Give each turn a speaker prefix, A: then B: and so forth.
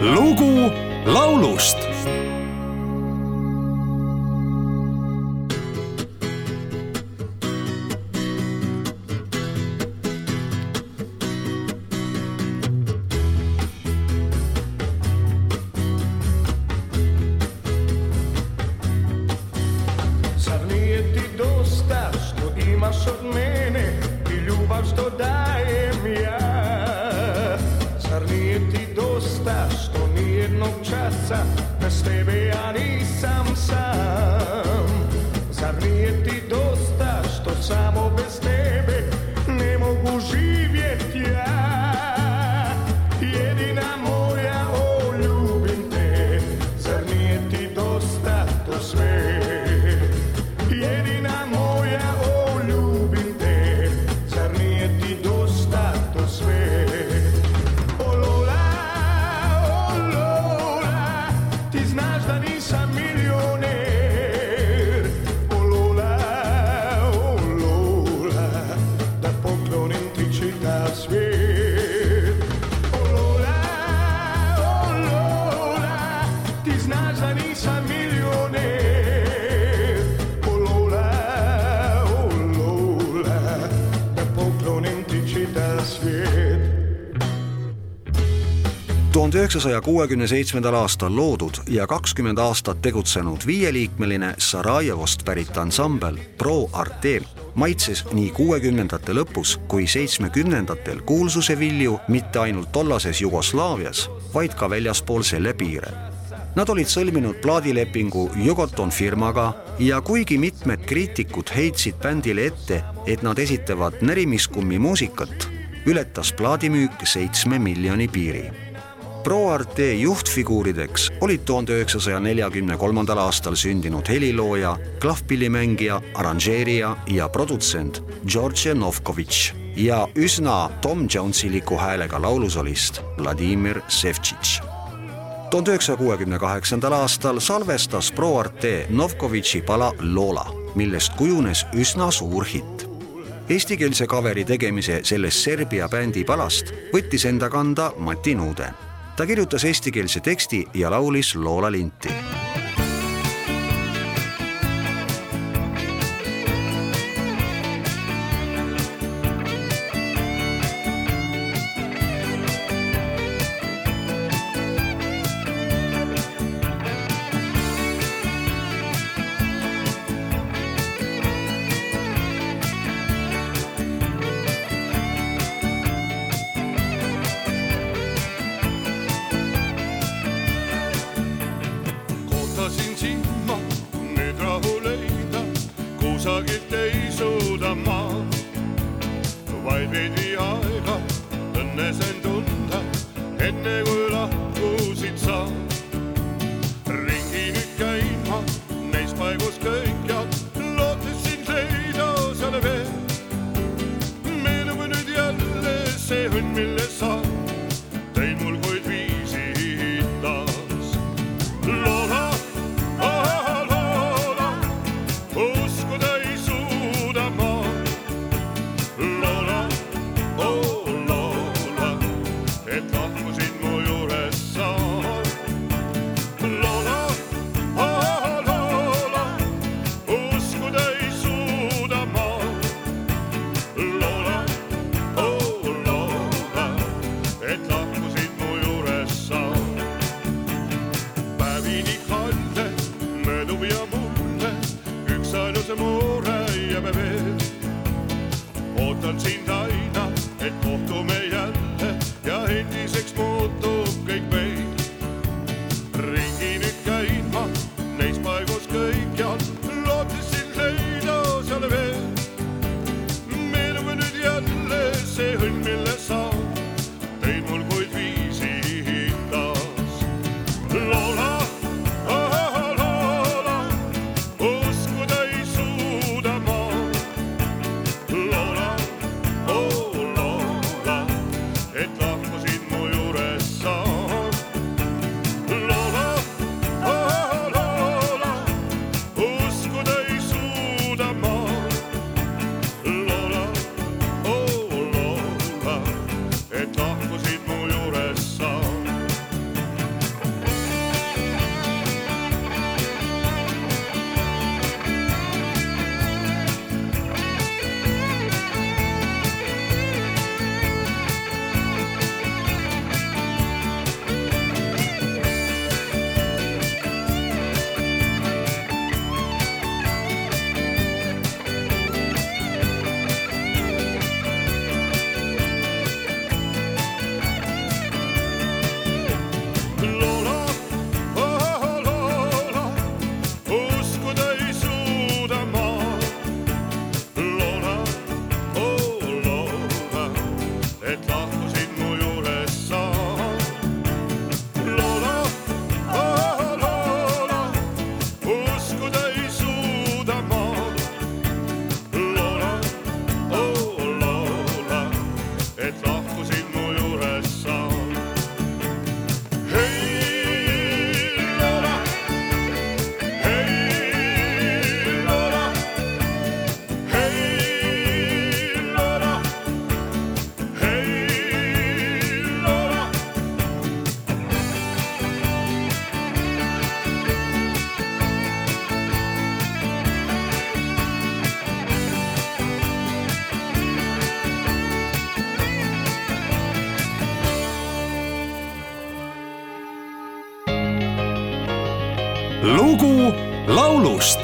A: lugu laulust
B: tuhande üheksasaja kuuekümne seitsmendal aastal loodud ja kakskümmend aastat tegutsenud viieliikmeline Sarajevost pärit ansambel Pro Arte maitses nii kuuekümnendate lõpus kui seitsmekümnendatel kuulsuse vilju mitte ainult tollases Jugoslaavias, vaid ka väljaspool selle piire. Nad olid sõlminud plaadilepingu Jugoton firmaga ja kuigi mitmed kriitikud heitsid bändile ette, et nad esitavad närimiskummi muusikat, ületas plaadimüük seitsme miljoni piiri Pro Arte juhtfiguurideks olid tuhande üheksasaja neljakümne kolmandal aastal sündinud helilooja, klahvpillimängija, arranžeerija ja produtsent George Novkovitš ja üsna Tom Jonesiliku häälega laulusolist Vladimir Sevtšitš. tuhande üheksasaja kuuekümne kaheksandal aastal salvestas Pro Arte Novkovitši pala Lola, millest kujunes üsna suur hitt eestikeelse kaveri tegemise sellest Serbia bändi palast võttis enda kanda Mati Nuude. ta kirjutas eestikeelse teksti ja laulis Loola linti.
C: kusagit ei suuda ma, vaid veidi aega õnne sain tunda, enne kui lahkusid sa. ringi nüüd käin ma neis paigus kõik. the team
A: lugu laulust